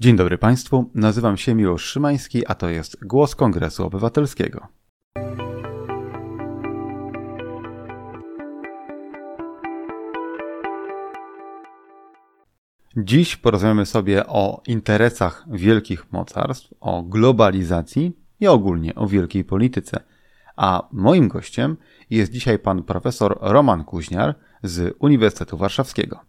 Dzień dobry Państwu, nazywam się Miłosz Szymański, a to jest Głos Kongresu Obywatelskiego. Dziś porozmawiamy sobie o interesach wielkich mocarstw, o globalizacji i ogólnie o wielkiej polityce. A moim gościem jest dzisiaj pan profesor Roman Kuźniar z Uniwersytetu Warszawskiego.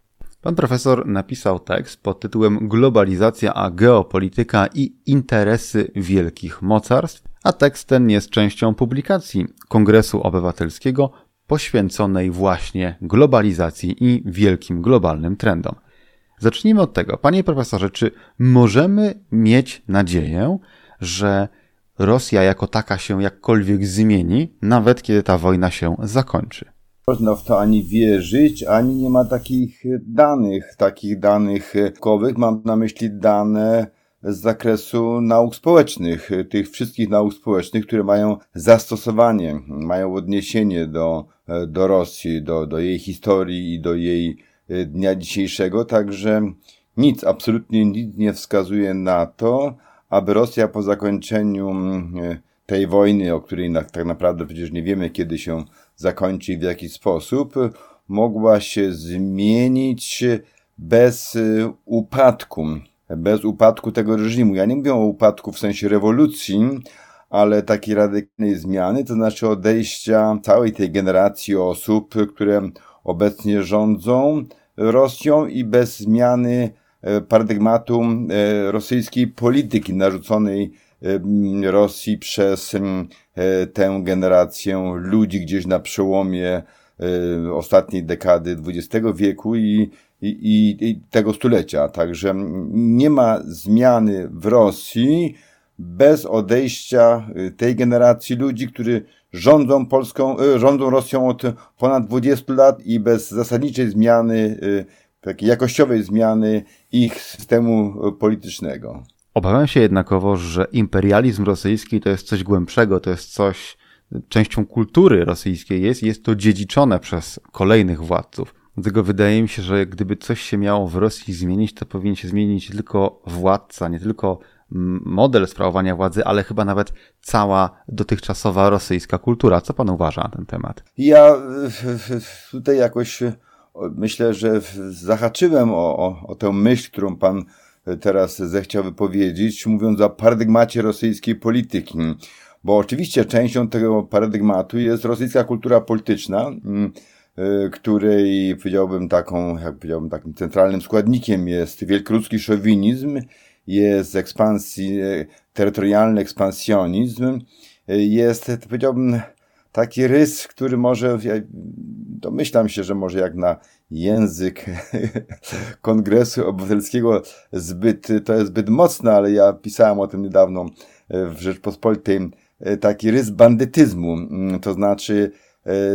Pan profesor napisał tekst pod tytułem Globalizacja a geopolityka i interesy wielkich mocarstw, a tekst ten jest częścią publikacji Kongresu Obywatelskiego poświęconej właśnie globalizacji i wielkim globalnym trendom. Zacznijmy od tego. Panie profesorze, czy możemy mieć nadzieję, że Rosja jako taka się jakkolwiek zmieni, nawet kiedy ta wojna się zakończy? Można w to ani wierzyć, ani nie ma takich danych, takich danych kowych. Mam na myśli dane z zakresu nauk społecznych, tych wszystkich nauk społecznych, które mają zastosowanie, mają odniesienie do, do Rosji, do, do jej historii i do jej dnia dzisiejszego. Także nic, absolutnie nic nie wskazuje na to, aby Rosja po zakończeniu tej wojny, o której tak naprawdę przecież nie wiemy, kiedy się zakończy i w jaki sposób, mogła się zmienić bez y, upadku, bez upadku tego reżimu. Ja nie mówię o upadku w sensie rewolucji, ale takiej radykalnej zmiany, to znaczy odejścia całej tej generacji osób, które obecnie rządzą Rosją i bez zmiany e, paradygmatu e, rosyjskiej polityki narzuconej Rosji przez e, tę generację ludzi gdzieś na przełomie e, ostatniej dekady XX wieku i, i, i tego stulecia. Także nie ma zmiany w Rosji bez odejścia e, tej generacji ludzi, którzy rządzą Polską, rządzą Rosją od ponad 20 lat i bez zasadniczej zmiany, takiej jakościowej zmiany ich systemu politycznego. Obawiam się jednakowo, że imperializm rosyjski to jest coś głębszego, to jest coś, częścią kultury rosyjskiej jest, jest to dziedziczone przez kolejnych władców. Dlatego wydaje mi się, że gdyby coś się miało w Rosji zmienić, to powinien się zmienić tylko władca, nie tylko model sprawowania władzy, ale chyba nawet cała dotychczasowa rosyjska kultura. Co pan uważa na ten temat? Ja tutaj jakoś myślę, że zahaczyłem o, o, o tę myśl, którą pan teraz zechciał wypowiedzieć, mówiąc o paradygmacie rosyjskiej polityki. Bo oczywiście częścią tego paradygmatu jest rosyjska kultura polityczna, mm, y, której powiedziałbym taką, jak powiedziałbym takim centralnym składnikiem jest wielkoruski szowinizm, jest ekspansji, terytorialny ekspansjonizm, y, jest powiedziałbym taki rys, który może, domyślam się, że może jak na język Kongresu Obywatelskiego zbyt, to jest zbyt mocne, ale ja pisałem o tym niedawno w Rzeczpospolitej, taki rys bandytyzmu, to znaczy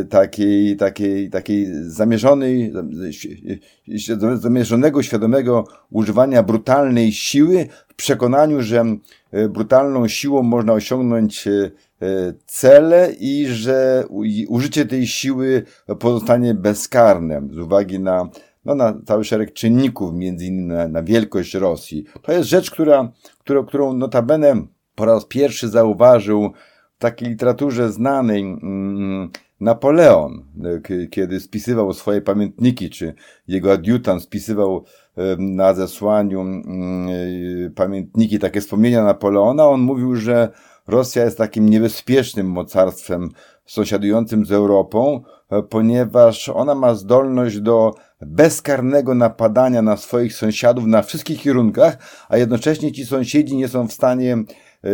takiej, takiej, takiej zamierzonej, zamierzonego, świadomego używania brutalnej siły w przekonaniu, że brutalną siłą można osiągnąć E, cele i że użycie tej siły pozostanie bezkarne z uwagi na, no, na cały szereg czynników, między innymi na, na wielkość Rosji. To jest rzecz, która, którą, którą notabene po raz pierwszy zauważył w takiej literaturze znanej mm, Napoleon, kiedy spisywał swoje pamiętniki, czy jego adiutant spisywał na zesłaniu mm, e, pamiętniki, takie wspomnienia Napoleona, on mówił, że Rosja jest takim niebezpiecznym mocarstwem sąsiadującym z Europą, e, ponieważ ona ma zdolność do bezkarnego napadania na swoich sąsiadów na wszystkich kierunkach, a jednocześnie ci sąsiedzi nie są w stanie e,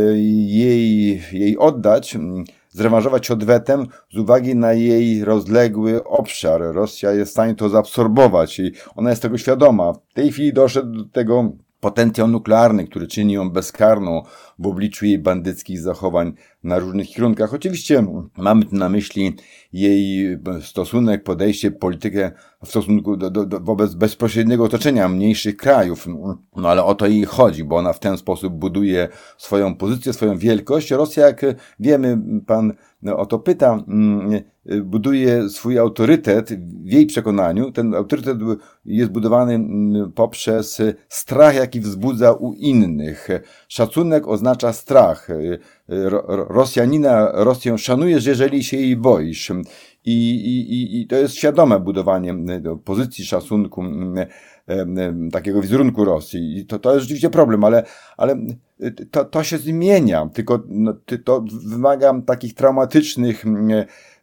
jej, jej oddać, zrewanżować odwetem z uwagi na jej rozległy obszar. Rosja jest w stanie to zaabsorbować i ona jest tego świadoma. W tej chwili doszedł do tego potencjał nuklearny, który czyni ją bezkarną w obliczu jej bandyckich zachowań na różnych kierunkach. Oczywiście mamy tu na myśli jej stosunek, podejście, politykę w stosunku do, do, do, wobec bezpośredniego otoczenia mniejszych krajów. No ale o to jej chodzi, bo ona w ten sposób buduje swoją pozycję, swoją wielkość. Rosja, jak wiemy, pan o to pyta, mm, buduje swój autorytet w jej przekonaniu. Ten autorytet jest budowany mm, poprzez strach, jaki wzbudza u innych. Szacunek oznacza strach. Rosjanina Rosję szanujesz, jeżeli się jej boisz. I, i, I to jest świadome budowanie pozycji szacunku takiego wizerunku Rosji. I to, to jest rzeczywiście problem, ale, ale to, to się zmienia, tylko no, to wymaga takich traumatycznych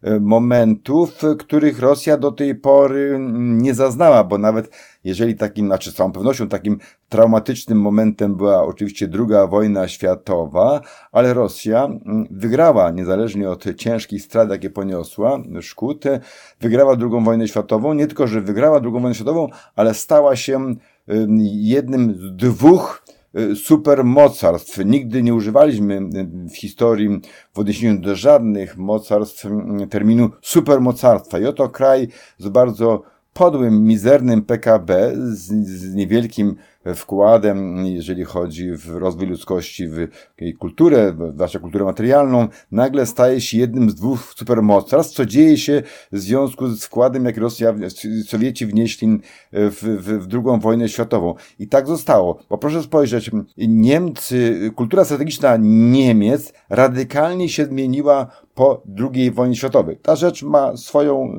E, momentów, których Rosja do tej pory nie zaznała, bo nawet jeżeli takim, znaczy z całą pewnością takim traumatycznym momentem była oczywiście druga wojna światowa, ale Rosja mm, wygrała, niezależnie od ciężkich strat, jakie poniosła, szkód, wygrała drugą wojnę światową, nie tylko, że wygrała drugą wojnę światową, ale stała się jednym z dwóch Y, supermocarstw. Nigdy nie używaliśmy y, w historii w odniesieniu do żadnych mocarstw y, terminu supermocarstwa. I oto kraj z bardzo podłym, mizernym PKB, z, z niewielkim wkładem, jeżeli chodzi w rozwój ludzkości, w kulturę, zwłaszcza kulturę materialną, nagle staje się jednym z dwóch supermocarstw, co dzieje się w związku z wkładem, jak Rosja, Sowieci wnieśli w, w, w drugą wojnę światową. I tak zostało. Bo proszę spojrzeć, Niemcy, kultura strategiczna Niemiec radykalnie się zmieniła po II wojnie światowej. Ta rzecz ma swoją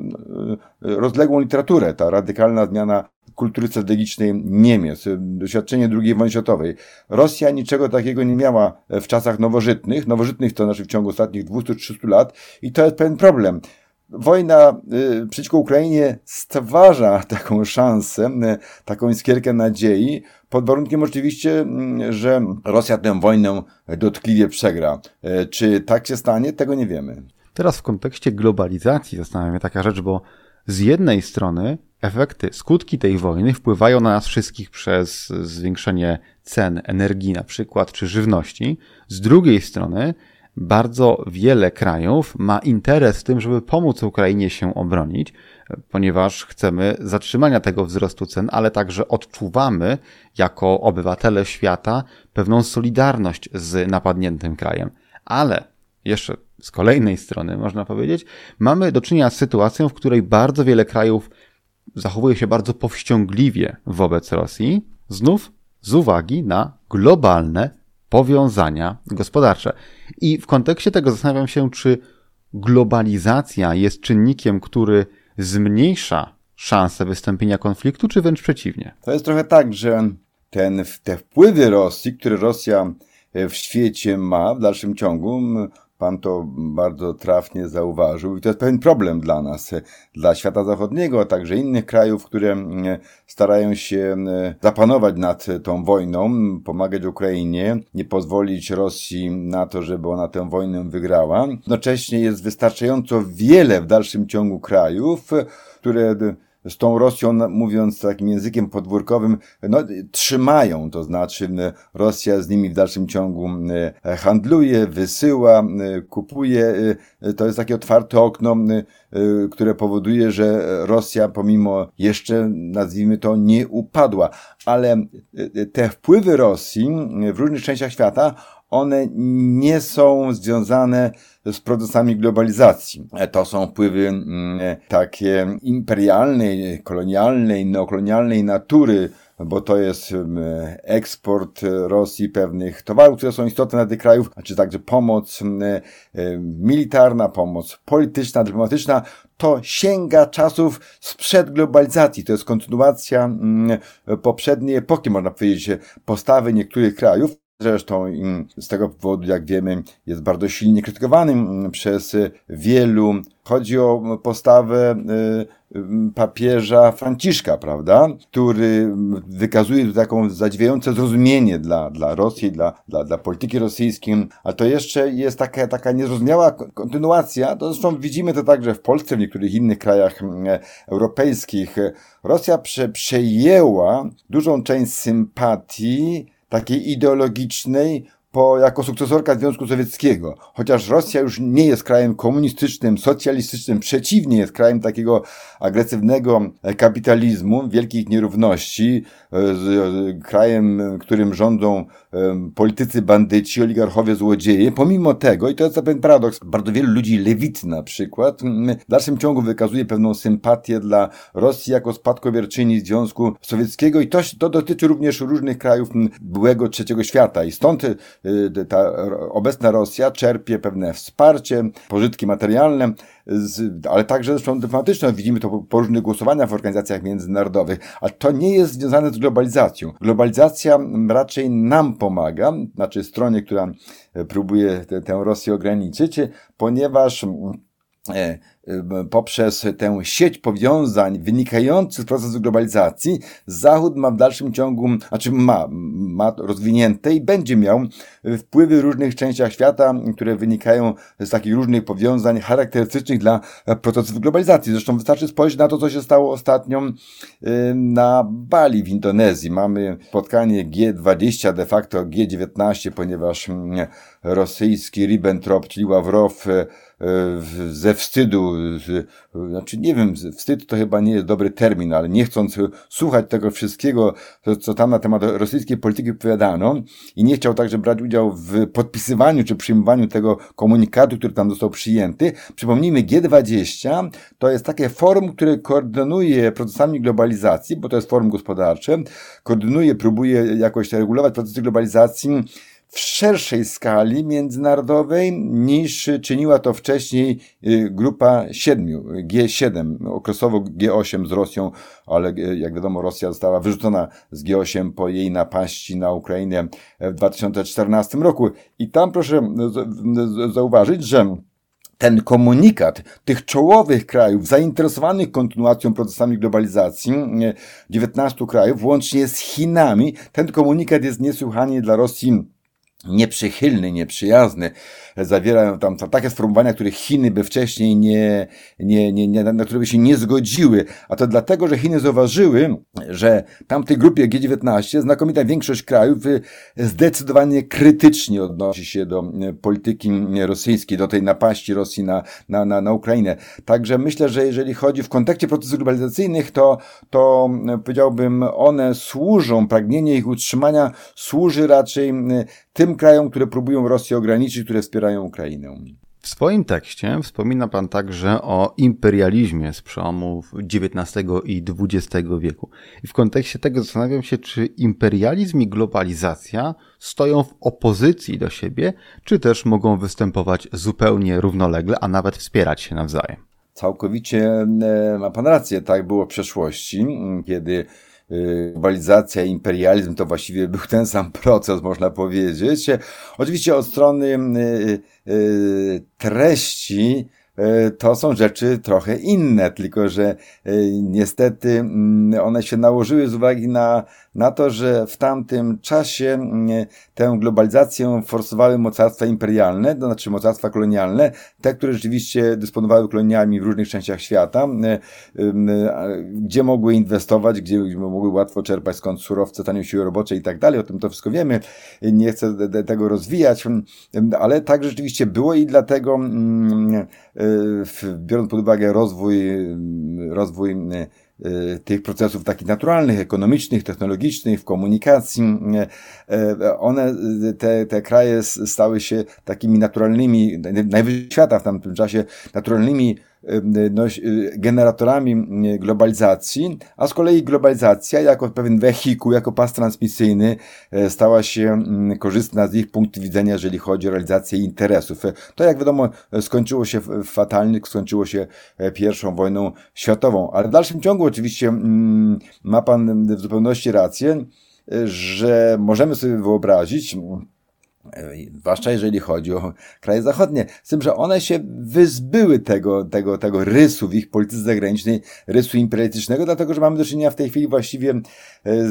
e, rozległą literaturę, ta radykalna zmiana kultury strategicznej Niemiec, doświadczenie II wojny światowej. Rosja niczego takiego nie miała w czasach nowożytnych, nowożytnych to znaczy w ciągu ostatnich 200-300 lat i to jest pewien problem. Wojna y, przeciwko Ukrainie stwarza taką szansę, y, taką iskierkę nadziei, pod warunkiem oczywiście, y, że Rosja tę wojnę dotkliwie przegra. Czy tak się stanie? Tego nie wiemy. Teraz w kontekście globalizacji zastanawia mnie taka rzecz, bo z jednej strony efekty, skutki tej wojny wpływają na nas wszystkich przez zwiększenie cen energii na przykład, czy żywności. Z drugiej strony bardzo wiele krajów ma interes w tym, żeby pomóc Ukrainie się obronić, ponieważ chcemy zatrzymania tego wzrostu cen, ale także odczuwamy jako obywatele świata pewną solidarność z napadniętym krajem. Ale jeszcze z kolejnej strony, można powiedzieć, mamy do czynienia z sytuacją, w której bardzo wiele krajów zachowuje się bardzo powściągliwie wobec Rosji, znów z uwagi na globalne powiązania gospodarcze. I w kontekście tego zastanawiam się, czy globalizacja jest czynnikiem, który zmniejsza szanse wystąpienia konfliktu, czy wręcz przeciwnie? To jest trochę tak, że ten, te wpływy Rosji, które Rosja w świecie ma w dalszym ciągu, Pan to bardzo trafnie zauważył i to jest pewien problem dla nas, dla świata zachodniego, a także innych krajów, które mm, starają się mm, zapanować nad tą wojną, pomagać Ukrainie, nie pozwolić Rosji na to, żeby ona tę wojnę wygrała. Jednocześnie jest wystarczająco wiele w dalszym ciągu krajów, które z tą Rosją, mówiąc takim językiem podwórkowym, no, trzymają, to znaczy Rosja z nimi w dalszym ciągu handluje, wysyła, kupuje. To jest takie otwarte okno, które powoduje, że Rosja pomimo jeszcze, nazwijmy to, nie upadła. Ale te wpływy Rosji w różnych częściach świata, one nie są związane z procesami globalizacji. To są wpływy mm, takie imperialnej, kolonialnej, neokolonialnej natury, bo to jest mm, eksport Rosji pewnych towarów, które są istotne dla tych krajów, a czy także pomoc mm, militarna, pomoc polityczna, dyplomatyczna, to sięga czasów sprzed globalizacji. To jest kontynuacja poprzedniej epoki, można powiedzieć, postawy niektórych krajów. Zresztą z tego powodu, jak wiemy, jest bardzo silnie krytykowany mm, przez wielu. Chodzi o postawę y, y, papieża Franciszka, prawda? Który wykazuje taką zadziwiające zrozumienie dla, dla Rosji, dla, dla, dla polityki rosyjskiej, a to jeszcze jest taka, taka niezrozumiała kontynuacja. To zresztą widzimy to także w Polsce, w niektórych innych krajach mm, europejskich. Rosja prze, przejęła dużą część sympatii takiej ideologicznej po, jako sukcesorka Związku Sowieckiego. Chociaż Rosja już nie jest krajem komunistycznym, socjalistycznym, przeciwnie jest krajem takiego agresywnego kapitalizmu, wielkich nierówności, krajem, którym rządzą politycy bandyci, oligarchowie, złodzieje. Pomimo tego, i to jest pewien paradoks, bardzo wielu ludzi lewit na przykład w dalszym ciągu wykazuje pewną sympatię dla Rosji jako spadkobierczyni Związku Sowieckiego i to, to dotyczy również różnych krajów byłego trzeciego świata i stąd ta obecna Rosja czerpie pewne wsparcie, pożytki materialne, ale także zresztą dyplomatyczne. Widzimy to po różnych głosowaniach w organizacjach międzynarodowych, ale to nie jest związane z globalizacją. Globalizacja raczej nam pomaga, znaczy stronie, która próbuje tę Rosję ograniczyć, ponieważ e, poprzez tę sieć powiązań wynikających z procesu globalizacji, Zachód ma w dalszym ciągu, znaczy ma, ma rozwinięte i będzie miał wpływy w różnych częściach świata, które wynikają z takich różnych powiązań charakterystycznych dla procesów globalizacji. Zresztą wystarczy spojrzeć na to, co się stało ostatnio na Bali w Indonezji. Mamy spotkanie G20, de facto G19, ponieważ rosyjski Ribbentrop, czyli Ławrow, ze wstydu znaczy nie wiem, wstyd to chyba nie jest dobry termin, ale nie chcąc słuchać tego wszystkiego, co tam na temat rosyjskiej polityki opowiadano i nie chciał także brać udziału w podpisywaniu czy przyjmowaniu tego komunikatu, który tam został przyjęty. Przypomnijmy, G20 to jest takie forum, które koordynuje procesami globalizacji, bo to jest forum gospodarcze, koordynuje, próbuje jakoś regulować procesy globalizacji, w szerszej skali międzynarodowej niż czyniła to wcześniej y, grupa siedmiu, G7, okresowo G8 z Rosją, ale y, jak wiadomo Rosja została wyrzucona z G8 po jej napaści na Ukrainę w 2014 roku. I tam proszę zauważyć, że ten komunikat tych czołowych krajów zainteresowanych kontynuacją procesami globalizacji, 19 krajów, włącznie z Chinami, ten komunikat jest niesłychanie dla Rosji nieprzychylny, nieprzyjazny, zawierają tam takie sformułowania, których Chiny by wcześniej nie, nie, nie, nie, na które by się nie zgodziły, a to dlatego, że Chiny zauważyły, że tam w tej grupie G19 znakomita większość krajów y, zdecydowanie krytycznie odnosi się do y, polityki rosyjskiej, do tej napaści Rosji na, na, na, na Ukrainę. Także myślę, że jeżeli chodzi w kontekście procesów globalizacyjnych, to, to y, powiedziałbym, one służą, pragnienie ich utrzymania służy raczej tym krajom, które próbują Rosję ograniczyć, które wspierają Ukrainę. W swoim tekście wspomina Pan także o imperializmie z przełomu XIX i XX wieku. I w kontekście tego zastanawiam się, czy imperializm i globalizacja stoją w opozycji do siebie, czy też mogą występować zupełnie równolegle, a nawet wspierać się nawzajem. Całkowicie e, ma Pan rację, tak było w przeszłości, kiedy globalizacja, imperializm to właściwie był ten sam proces, można powiedzieć. Oczywiście od strony y, y, treści to są rzeczy trochę inne, tylko że niestety mm, one się nałożyły z uwagi na na to, że w tamtym czasie mm, tę globalizację forsowały mocarstwa imperialne, to znaczy mocarstwa kolonialne, te, które rzeczywiście dysponowały koloniami w różnych częściach świata, mm, mm, gdzie mogły inwestować, gdzie mogły łatwo czerpać skąd surowce, tanie siły robocze i tak dalej. O tym to wszystko wiemy. Nie chcę tego rozwijać, ale tak rzeczywiście było i dlatego biorąc pod uwagę rozwój, rozwój tych procesów takich naturalnych, ekonomicznych, technologicznych, w komunikacji. Y, y, one, te, te kraje stały się takimi naturalnymi, najwyżej świata w tamtym czasie, naturalnymi no, generatorami globalizacji, a z kolei globalizacja jako pewien wehikuł, jako pas transmisyjny e, stała się korzystna z ich punktu widzenia, jeżeli chodzi o realizację interesów. E, to jak wiadomo skończyło się fatalnie, skończyło się e, pierwszą wojną światową, ale w dalszym ciągu oczywiście ma pan w zupełności rację, że możemy sobie wyobrazić, zwłaszcza jeżeli chodzi o kraje zachodnie, z tym, że one się wyzbyły tego, tego, tego rysu w ich polityce zagranicznej, rysu imperialistycznego, dlatego, że mamy do czynienia w tej chwili właściwie e,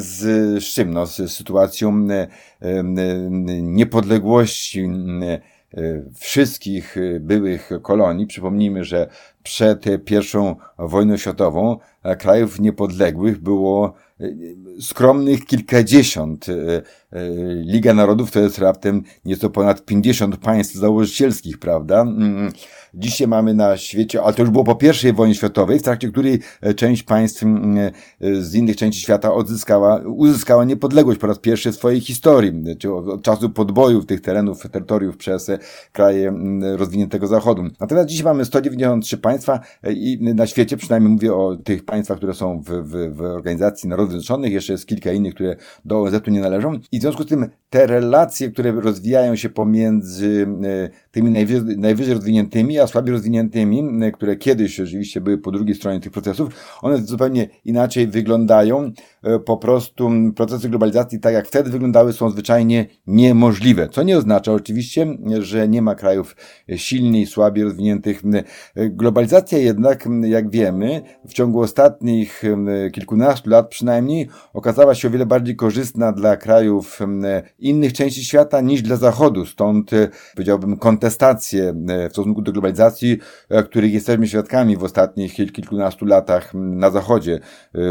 z, z czym? No, z sytuacją e, e, niepodległości wszystkich byłych kolonii. Przypomnijmy, że przed pierwszą wojną światową krajów niepodległych było skromnych kilkadziesiąt. Liga Narodów to jest raptem nieco ponad 50 państw założycielskich, prawda? Dzisiaj mamy na świecie, ale to już było po pierwszej wojnie światowej, w trakcie której e, część państw e, z innych części świata odzyskała, uzyskała niepodległość po raz pierwszy w swojej historii, czy od czasu podboju tych terenów, terytoriów przez e, kraje rozwiniętego Zachodu. Natomiast dzisiaj mamy 193 państwa i na świecie, przynajmniej mówię o tych państwach, które są w, w, w Organizacji Narodów Zjednoczonych, jeszcze jest kilka innych, które do ONZ-u nie należą i w związku z tym te relacje, które rozwijają się pomiędzy tymi najwyżej, najwyżej rozwiniętymi, a słabiej rozwiniętymi, które kiedyś rzeczywiście były po drugiej stronie tych procesów, one zupełnie inaczej wyglądają. E, po prostu procesy globalizacji, tak jak wtedy wyglądały, są zwyczajnie niemożliwe. Co nie oznacza oczywiście, że nie ma krajów silniej, słabiej rozwiniętych. E, globalizacja jednak, jak wiemy, w ciągu ostatnich kilkunastu lat przynajmniej okazała się o wiele bardziej korzystna dla krajów innych części świata niż dla Zachodu. Stąd e, powiedziałbym kontestacje w stosunku do globalizacji, których jesteśmy świadkami w ostatnich kilkunastu latach na Zachodzie.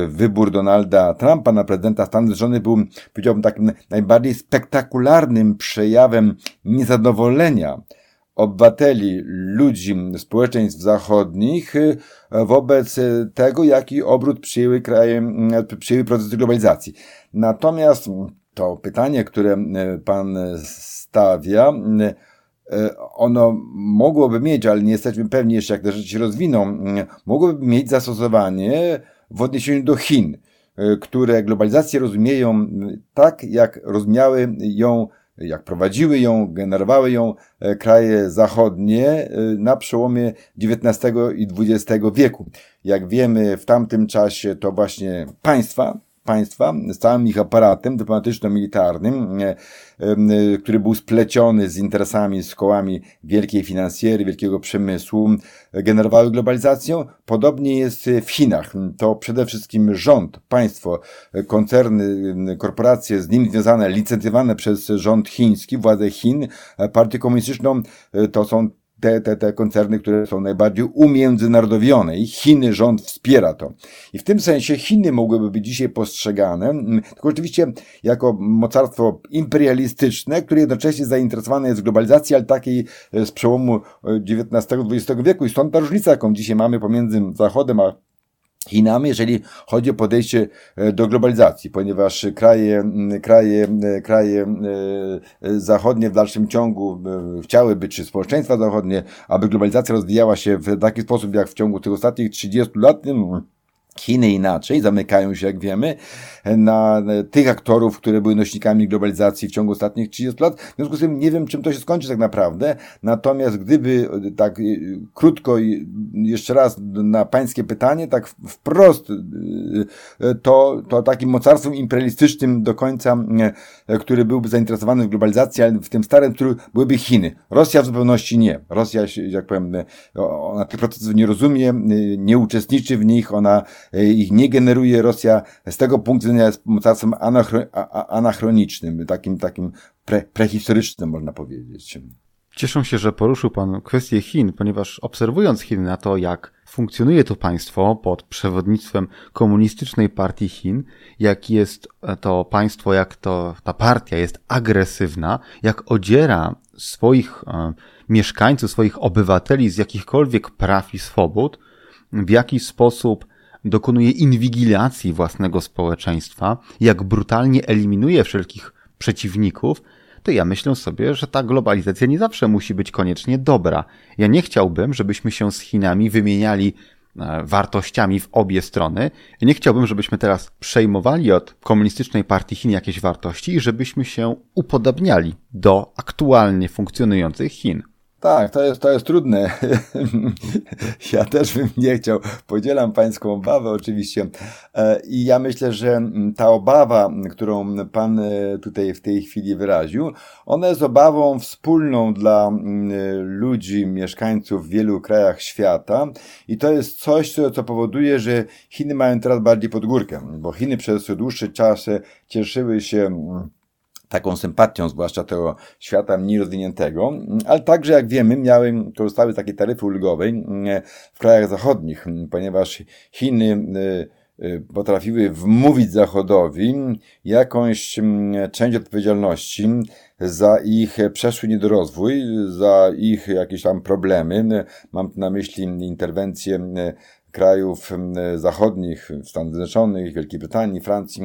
Wybór Donalda Trumpa na prezydenta Stanów Zjednoczonych był, powiedziałbym, takim najbardziej spektakularnym przejawem niezadowolenia obywateli, ludzi, społeczeństw zachodnich e, wobec tego, jaki obrót przyjęły kraje, przyjęły procesy globalizacji. Natomiast to pytanie, które pan stawia, ono mogłoby mieć, ale nie jesteśmy pewni jeszcze, jak te rzeczy się rozwiną, mogłoby mieć zastosowanie w odniesieniu do Chin. E, które globalizację rozumieją tak, jak rozumiały ją, jak prowadziły ją, generowały ją e, kraje zachodnie na przełomie XIX i XX wieku. Jak wiemy, w tamtym czasie to właśnie państwa, państwa z całym ich aparatem dyplomatyczno-militarnym, e, e, który był spleciony z interesami, z kołami wielkiej finansjery, wielkiego przemysłu, generowały globalizację. Podobnie jest w Chinach. To przede wszystkim rząd, państwo, koncerny, korporacje z nim związane, licencjonowane przez rząd chiński, władze Chin, partię komunistyczną, e, to są te, te, te koncerny, które są najbardziej umiędzynarodowione i Chiny rząd wspiera to. I w tym sensie Chiny mogłyby być dzisiaj postrzegane, mm, tylko oczywiście jako mocarstwo imperialistyczne, które jednocześnie zainteresowane jest w globalizacji, ale takiej e, z przełomu XIX-XX e, wieku i stąd ta różnica, jaką dzisiaj mamy pomiędzy Zachodem a Chinami, jeżeli chodzi o podejście e, do globalizacji, ponieważ kraje, kraje, kraje e, zachodnie w dalszym ciągu e, chciałyby, czy społeczeństwa zachodnie, aby globalizacja rozwijała się w taki sposób, jak w ciągu tych ostatnich 30 lat, Chiny inaczej, zamykają się, jak wiemy, na tych aktorów, które były nośnikami globalizacji w ciągu ostatnich 30 lat. W związku z tym nie wiem, czym to się skończy tak naprawdę. Natomiast gdyby tak y, krótko jeszcze raz na pańskie pytanie, tak wprost, y, y, to, to takim mocarstwem imperialistycznym do końca, który byłby zainteresowany w globalizacji, ale w tym starym, który byłyby Chiny. Rosja w zupełności nie. Rosja, jak powiem, ona tych procesów nie rozumie, nie uczestniczy w nich, ona ich nie generuje. Rosja z tego punktu widzenia jest mocarstwem anachronicznym, takim, takim pre, prehistorycznym, można powiedzieć. Cieszę się, że poruszył Pan kwestię Chin, ponieważ obserwując Chiny na to, jak funkcjonuje to państwo pod przewodnictwem komunistycznej partii Chin, jak jest to państwo, jak to ta partia jest agresywna, jak odziera swoich e, mieszkańców, swoich obywateli z jakichkolwiek praw i swobód, w jaki sposób dokonuje inwigilacji własnego społeczeństwa, jak brutalnie eliminuje wszelkich przeciwników, to ja myślę sobie, że ta globalizacja nie zawsze musi być koniecznie dobra. Ja nie chciałbym, żebyśmy się z Chinami wymieniali e, wartościami w obie strony. Ja nie chciałbym, żebyśmy teraz przejmowali od komunistycznej partii Chin jakieś wartości i żebyśmy się upodabniali do aktualnie funkcjonujących Chin. Tak, to jest, to jest trudne. ja też bym nie chciał. Podzielam pańską obawę oczywiście. E, I ja myślę, że ta obawa, którą pan e, tutaj w tej chwili wyraził, ona jest obawą wspólną dla ludzi, mieszkańców w wielu krajach świata. I to jest coś, co powoduje, że Chiny mają teraz bardziej pod górkę, bo Chiny przez dłuższy czas cieszyły się taką sympatią, zwłaszcza tego świata mniej rozwiniętego, ale także, jak wiemy, miały, korzystały z takiej taryfy ulgowej w krajach zachodnich, ponieważ Chiny potrafiły wmówić Zachodowi jakąś część odpowiedzialności za ich przeszły niedorozwój, za ich jakieś tam problemy. Mam na myśli interwencje krajów zachodnich, Stanów Zjednoczonych, Wielkiej Brytanii, Francji,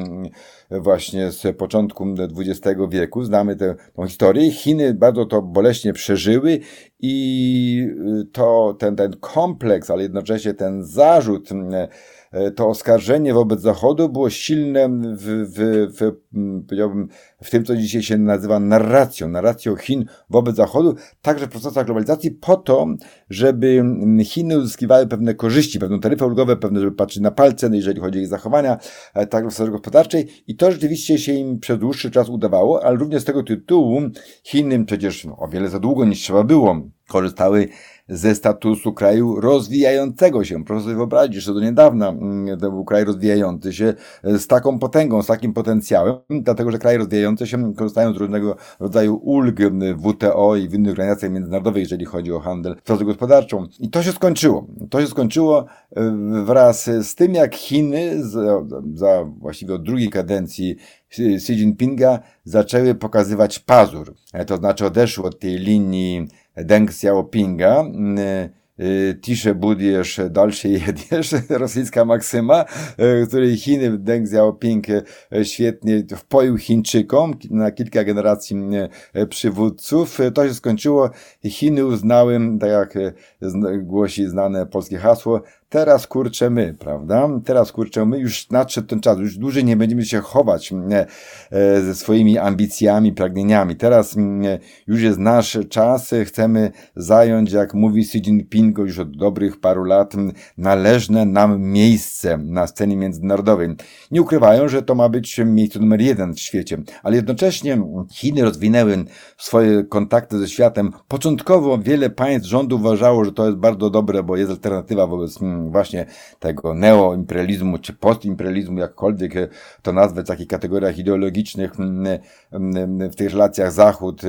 właśnie z początku XX wieku. Znamy tę, historię. Chiny bardzo to boleśnie przeżyły i to, ten, ten kompleks, ale jednocześnie ten zarzut to oskarżenie wobec Zachodu było silne w, w, w, powiedziałbym, w tym, co dzisiaj się nazywa narracją, narracją Chin wobec Zachodu, także w procesach globalizacji, po to, żeby Chiny uzyskiwały pewne korzyści, pewną taryfę ulgową, pewne, żeby patrzeć na palce, no jeżeli chodzi o ich zachowania, e, także w sferze gospodarczej. I to rzeczywiście się im przez dłuższy czas udawało, ale również z tego tytułu Chiny przecież no, o wiele za długo niż trzeba było korzystały ze statusu kraju rozwijającego się. Proszę sobie wyobrazić, że do niedawna mm, to był kraj rozwijający się e, z taką potęgą, z takim potencjałem, dlatego że kraje rozwijające się korzystają z różnego rodzaju ulg WTO i w innych organizacjach międzynarodowych, jeżeli chodzi o handel, pracę gospodarczą. I to się skończyło. To się skończyło e, wraz z tym, jak Chiny za, za właściwie od drugiej kadencji Xi Jinpinga zaczęły pokazywać pazur. E, to znaczy odeszły od tej linii Deng Xiaopinga, Tisze budujesz, dalsze jedziesz, rosyjska maksyma, której Chiny Deng Xiaoping świetnie wpoił Chińczykom na kilka generacji przywódców. To się skończyło. Chiny uznały, tak jak głosi znane polskie hasło, teraz kurczę my, prawda? Teraz kurczę my, już nadszedł ten czas, już dłużej nie będziemy się chować e, ze swoimi ambicjami, pragnieniami. Teraz już jest nasz czas, chcemy zająć, jak mówi Xi Jinping już od dobrych paru lat, należne nam miejsce na scenie międzynarodowej. Nie ukrywają, że to ma być miejsce numer jeden w świecie, ale jednocześnie Chiny rozwinęły swoje kontakty ze światem. Początkowo wiele państw rządu uważało, że to jest bardzo dobre, bo jest alternatywa wobec właśnie tego neoimperializmu czy postimperializmu, jakkolwiek to nazwę w takich kategoriach ideologicznych w tych relacjach Zachód,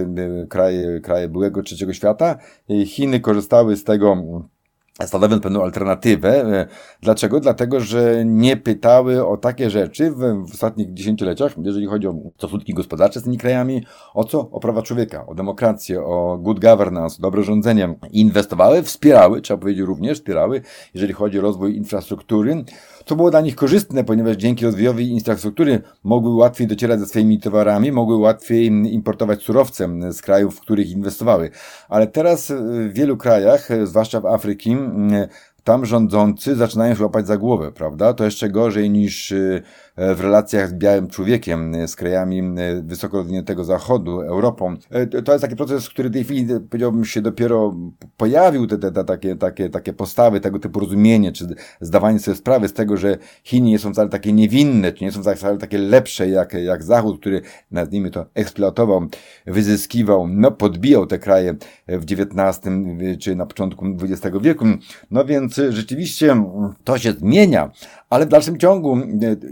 kraje, kraje byłego trzeciego świata. Chiny korzystały z tego stanowiąc pewną alternatywę. E, dlaczego? Dlatego, że nie pytały o takie rzeczy w, w ostatnich dziesięcioleciach, jeżeli chodzi o stosunki gospodarcze z tymi krajami, o co? O prawa człowieka, o demokrację, o good governance, dobre rządzenie. Inwestowały, wspierały, trzeba powiedzieć również, wspierały, jeżeli chodzi o rozwój infrastruktury, to było dla nich korzystne, ponieważ dzięki rozwojowi infrastruktury mogły łatwiej docierać ze swoimi towarami, mogły łatwiej importować surowce z krajów, w których inwestowały. Ale teraz w wielu krajach, zwłaszcza w Afryki, tam rządzący zaczynają się łapać za głowę, prawda? To jeszcze gorzej niż E, w relacjach z białym człowiekiem, e, z krajami e, wysoko rozwiniętego zachodu, Europą. To jest taki proces, który w tej chwili, powiedziałbym, się dopiero pojawił, te, te, te takie, takie, takie postawy, tego typu rozumienie, czy zdawanie sobie sprawy z tego, że Chiny nie są wcale takie niewinne, czy nie są wcale takie lepsze jak, jak Zachód, który nad nimi to eksploatował, wyzyskiwał, no podbijał te kraje w XIX czy na początku XX wieku. No więc rzeczywiście to się zmienia, ale w dalszym ciągu,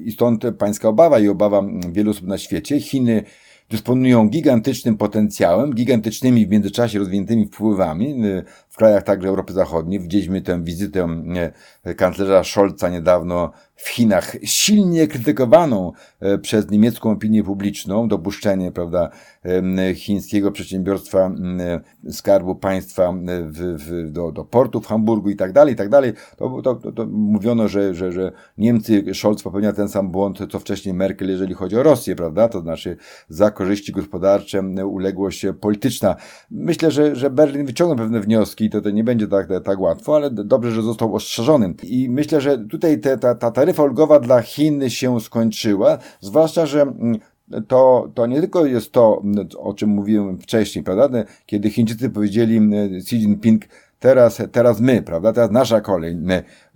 i stąd pańska obawa i obawa wielu osób na świecie, Chiny dysponują gigantycznym potencjałem, gigantycznymi w międzyczasie rozwiniętymi wpływami w krajach także Europy Zachodniej. Widzieliśmy tę wizytę kanclerza Scholza niedawno w Chinach, silnie krytykowaną e, przez niemiecką opinię publiczną, dopuszczenie, prawda, chińskiego przedsiębiorstwa Skarbu Państwa w, w, do, do portu w Hamburgu i tak dalej, i tak dalej. To, to, to, to mówiono, że, że, że Niemcy, Scholz popełnia ten sam błąd, co wcześniej Merkel, jeżeli chodzi o Rosję, prawda, to znaczy za korzyści gospodarcze uległość polityczna. Myślę, że, że Berlin wyciągnął pewne wnioski, to, to nie będzie tak, tak łatwo, ale dobrze, że został ostrzeżony. I myślę, że tutaj te, ta, ta taryfa ulgowa dla Chin się skończyła, zwłaszcza, że mm, to, to nie tylko jest to, o czym mówiłem wcześniej, prawda? Kiedy Chińczycy powiedzieli Xi Jinping, teraz, teraz my, prawda? Teraz nasza kolej.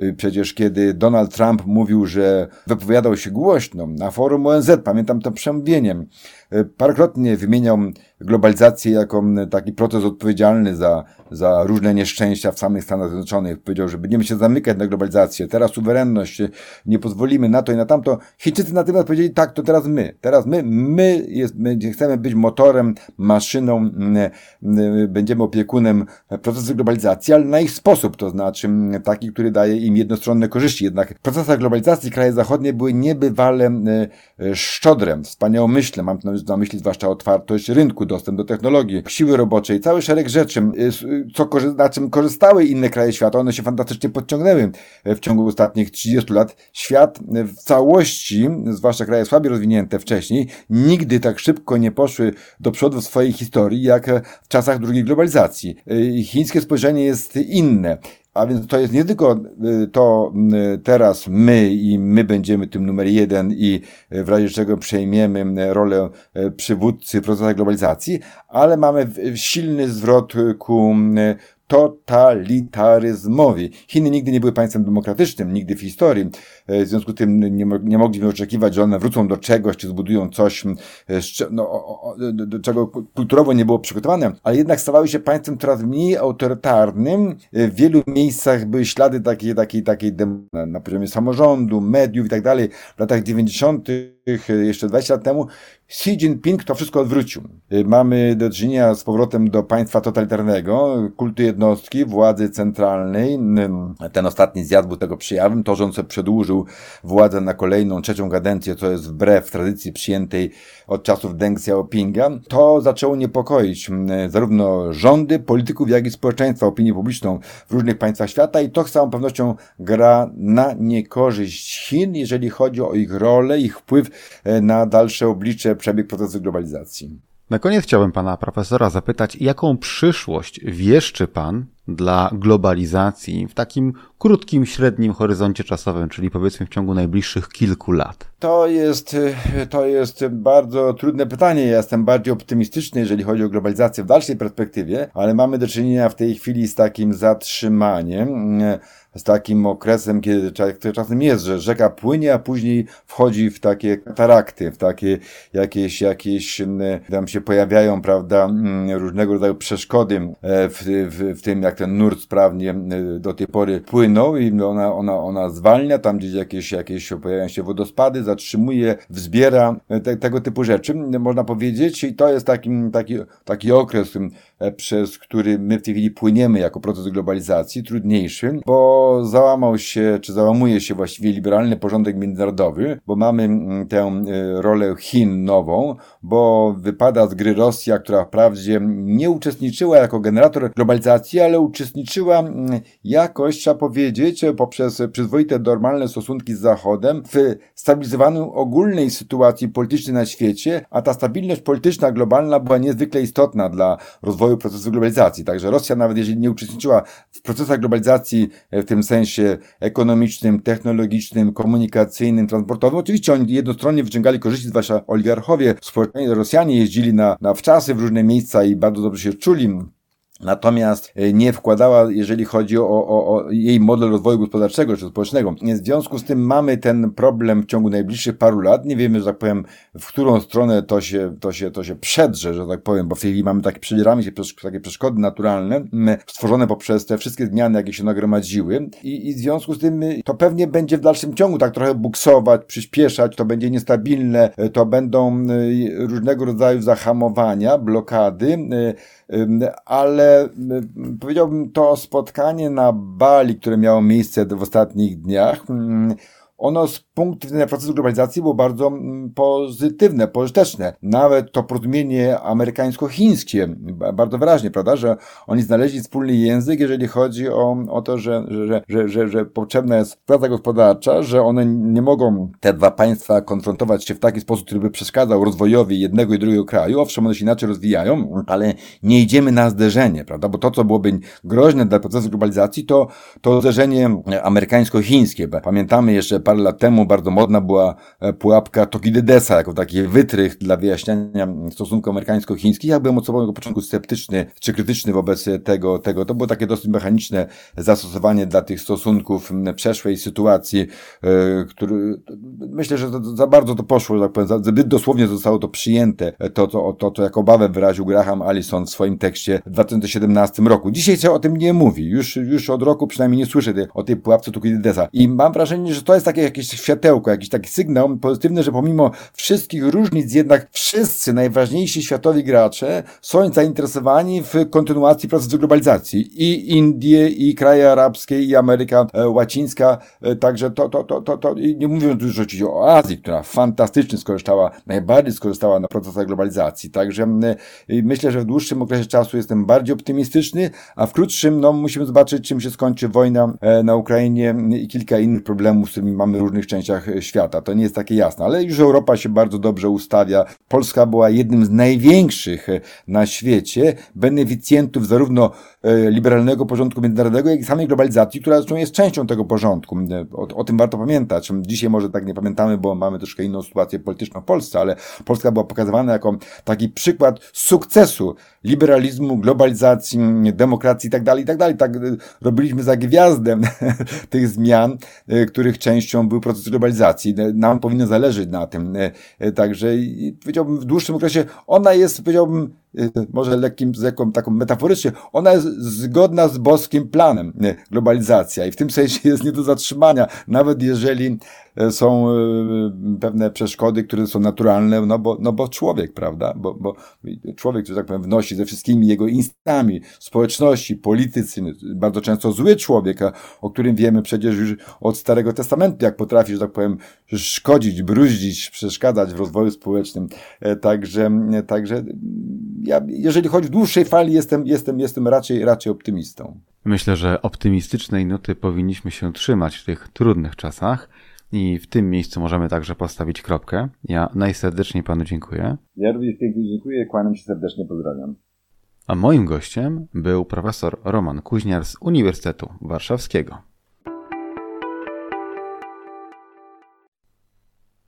Y, przecież kiedy Donald Trump mówił, że wypowiadał się głośno na forum ONZ, pamiętam to przemówieniem, parokrotnie wymieniał globalizację jako taki proces odpowiedzialny za, za różne nieszczęścia w samych Stanach Zjednoczonych. Powiedział, że będziemy się zamykać na globalizację, teraz suwerenność, nie pozwolimy na to i na tamto. Chińczycy natychmiast powiedzieli, tak, to teraz my. Teraz my, my, jest, my chcemy być motorem, maszyną, będziemy opiekunem procesu globalizacji, ale na ich sposób, to znaczy taki, który daje im jednostronne korzyści. Jednak w procesach globalizacji kraje zachodnie były niebywale szczodrem, wspaniałomyślne. Mam na myśli zwłaszcza otwartość rynku, dostęp do technologii, siły roboczej, cały szereg rzeczy, co, na czym korzystały inne kraje świata. One się fantastycznie podciągnęły w ciągu ostatnich 30 lat. Świat w całości, zwłaszcza kraje słabiej rozwinięte wcześniej, nigdy tak szybko nie poszły do przodu w swojej historii, jak w czasach drugiej globalizacji. Chińskie spojrzenie jest inne. A więc to jest nie tylko y, to y, teraz my i my będziemy tym numer jeden i y, w razie czego przejmiemy rolę przywódcy procesu globalizacji, ale mamy silny zwrot ku totalitaryzmowi. Chiny nigdy nie były państwem demokratycznym, nigdy w historii. E, w związku z tym nie, nie mogliśmy oczekiwać, że one wrócą do czegoś, czy zbudują coś, no, do czego kulturowo nie było przygotowane, ale jednak stawały się państwem coraz mniej autorytarnym. E, w wielu miejscach były ślady takiej, takiej, takiej na poziomie samorządu, mediów i tak dalej. W latach 90., e, jeszcze 20 lat temu, Xi Jinping to wszystko odwrócił. Mamy do czynienia z powrotem do państwa totalitarnego, kultu jednostki, władzy centralnej. Ten ostatni zjazd był tego przejawem, to, że on sobie przedłużył władzę na kolejną, trzecią kadencję, co jest wbrew tradycji przyjętej od czasów Deng Xiaopinga, to zaczęło niepokoić zarówno rządy, polityków, jak i społeczeństwa, opinię publiczną w różnych państwach świata i to z całą pewnością gra na niekorzyść Chin, jeżeli chodzi o ich rolę, ich wpływ e, na dalsze oblicze przebieg procesu globalizacji. Na koniec chciałbym pana profesora zapytać, jaką przyszłość wieszczy pan dla globalizacji w takim krótkim, średnim horyzoncie czasowym, czyli powiedzmy w ciągu najbliższych kilku lat? To jest, to jest bardzo trudne pytanie. Ja jestem bardziej optymistyczny, jeżeli chodzi o globalizację w dalszej perspektywie, ale mamy do czynienia w tej chwili z takim zatrzymaniem z takim okresem, kiedy czasem jest, że rzeka płynie, a później wchodzi w takie katarakty, w takie jakieś, jakieś tam się pojawiają, prawda, różnego rodzaju przeszkody e, w, w, w tym, jak ten nurt sprawnie do tej pory płynął i ona, ona, ona zwalnia, tam gdzieś jakieś, jakieś pojawiają się wodospady, zatrzymuje, wzbiera e, te, tego typu rzeczy, można powiedzieć, i to jest taki, taki, taki okres, przez który my w tej chwili płyniemy jako proces globalizacji, trudniejszy, bo załamał się, czy załamuje się właściwie liberalny porządek międzynarodowy, bo mamy mm, tę e, rolę Chin nową, bo wypada z gry Rosja, która wprawdzie nie uczestniczyła jako generator globalizacji, ale uczestniczyła mm, jakoś, trzeba powiedzieć, poprzez przyzwoite, normalne stosunki z Zachodem w stabilizowaniu ogólnej sytuacji politycznej na świecie, a ta stabilność polityczna globalna była niezwykle istotna dla rozwoju procesu globalizacji. Także Rosja, nawet jeżeli nie uczestniczyła w procesach globalizacji w tym sensie ekonomicznym, technologicznym, komunikacyjnym, transportowym. Oczywiście oni jednostronnie wyciągali korzyści, zwłaszcza oligarchowie, Rosjanie jeździli na, na wczasy w różne miejsca i bardzo dobrze się czuli Natomiast e, nie wkładała, jeżeli chodzi o, o, o, jej model rozwoju gospodarczego czy społecznego. W związku z tym mamy ten problem w ciągu najbliższych paru lat. Nie wiemy, że tak powiem, w którą stronę to się, to się, to się przedrze, że tak powiem, bo w tej chwili mamy takie, przedzieramy się przez takie przeszkody naturalne, stworzone poprzez te wszystkie zmiany, jakie się nagromadziły. I, I w związku z tym to pewnie będzie w dalszym ciągu tak trochę buksować, przyspieszać, to będzie niestabilne, e, to będą e, różnego rodzaju zahamowania, blokady, ale powiedziałbym to spotkanie na Bali, które miało miejsce w ostatnich dniach, ono z punktu widzenia procesu globalizacji było bardzo mm, pozytywne, pożyteczne. Nawet to porozumienie amerykańsko-chińskie, bardzo wyraźnie, prawda, że oni znaleźli wspólny język, jeżeli chodzi o, o to, że, że, że, że, że potrzebna jest praca gospodarcza, że one nie mogą, te dwa państwa, konfrontować się w taki sposób, który by przeszkadzał rozwojowi jednego i drugiego kraju. Owszem, one się inaczej rozwijają, ale nie idziemy na zderzenie, prawda, bo to, co byłoby groźne dla procesu globalizacji, to, to zderzenie amerykańsko-chińskie. Pamiętamy jeszcze parę lat temu bardzo modna była pułapka Tokidydesa, jako taki wytrych dla wyjaśniania stosunków amerykańsko-chińskich. Ja byłem od samego początku sceptyczny czy krytyczny wobec tego, tego. To było takie dosyć mechaniczne zastosowanie dla tych stosunków przeszłej sytuacji, który myślę, że za bardzo to poszło, tak powiem, zbyt dosłownie zostało to przyjęte, to, to, to, to jako obawę wyraził Graham Allison w swoim tekście w 2017 roku. Dzisiaj się o tym nie mówi. Już, już od roku przynajmniej nie słyszę o tej pułapce Tukididesa. I mam wrażenie, że to jest takie jakieś światełko, jakiś taki sygnał pozytywny, że pomimo wszystkich różnic jednak wszyscy najważniejsi światowi gracze są zainteresowani w kontynuacji procesu globalizacji. I Indie, i kraje arabskie, i Ameryka e, Łacińska. E, także to, to, to, to, to nie mówiąc już oczywiście o Azji, która fantastycznie skorzystała, najbardziej skorzystała na procesach globalizacji. Także myślę, że w dłuższym okresie czasu jestem bardziej optymistyczny, a w krótszym, no musimy zobaczyć, czym się skończy wojna e, na Ukrainie i kilka innych problemów, z którymi mamy w różnych częściach świata. To nie jest takie jasne, ale już Europa się bardzo dobrze ustawia. Polska była jednym z największych na świecie beneficjentów zarówno liberalnego porządku międzynarodowego, jak i samej globalizacji, która zresztą jest częścią tego porządku. O, o tym warto pamiętać. Dzisiaj może tak nie pamiętamy, bo mamy troszkę inną sytuację polityczną w Polsce, ale Polska była pokazywana jako taki przykład sukcesu liberalizmu, globalizacji, demokracji itd., tak itd. Tak, tak robiliśmy za gwiazdę tych zmian, e, których częścią był proces globalizacji. Nam powinno zależeć na tym. E, e, także powiedziałbym w dłuższym okresie ona jest, powiedziałbym, może lekkim, jaką, taką metaforycznie, ona jest zgodna z boskim planem globalizacja i w tym sensie jest nie do zatrzymania, nawet jeżeli E, są e, pewne przeszkody, które są naturalne, no bo, no bo człowiek, prawda? Bo, bo człowiek, że tak powiem, wnosi ze wszystkimi jego instami, społeczności, politycy, bardzo często zły człowiek, o którym wiemy przecież już od Starego Testamentu, jak potrafi, że tak powiem, szkodzić, bruździć, przeszkadzać w rozwoju społecznym. E, także, także ja, jeżeli chodzi w dłuższej fali, jestem, jestem, jestem raczej, raczej optymistą. Myślę, że optymistycznej nuty powinniśmy się trzymać w tych trudnych czasach. I w tym miejscu możemy także postawić kropkę. Ja najserdeczniej panu dziękuję. Ja również pięknie dziękuję, kłaniam się serdecznie, pozdrawiam. A moim gościem był profesor Roman Kuźniar z Uniwersytetu Warszawskiego.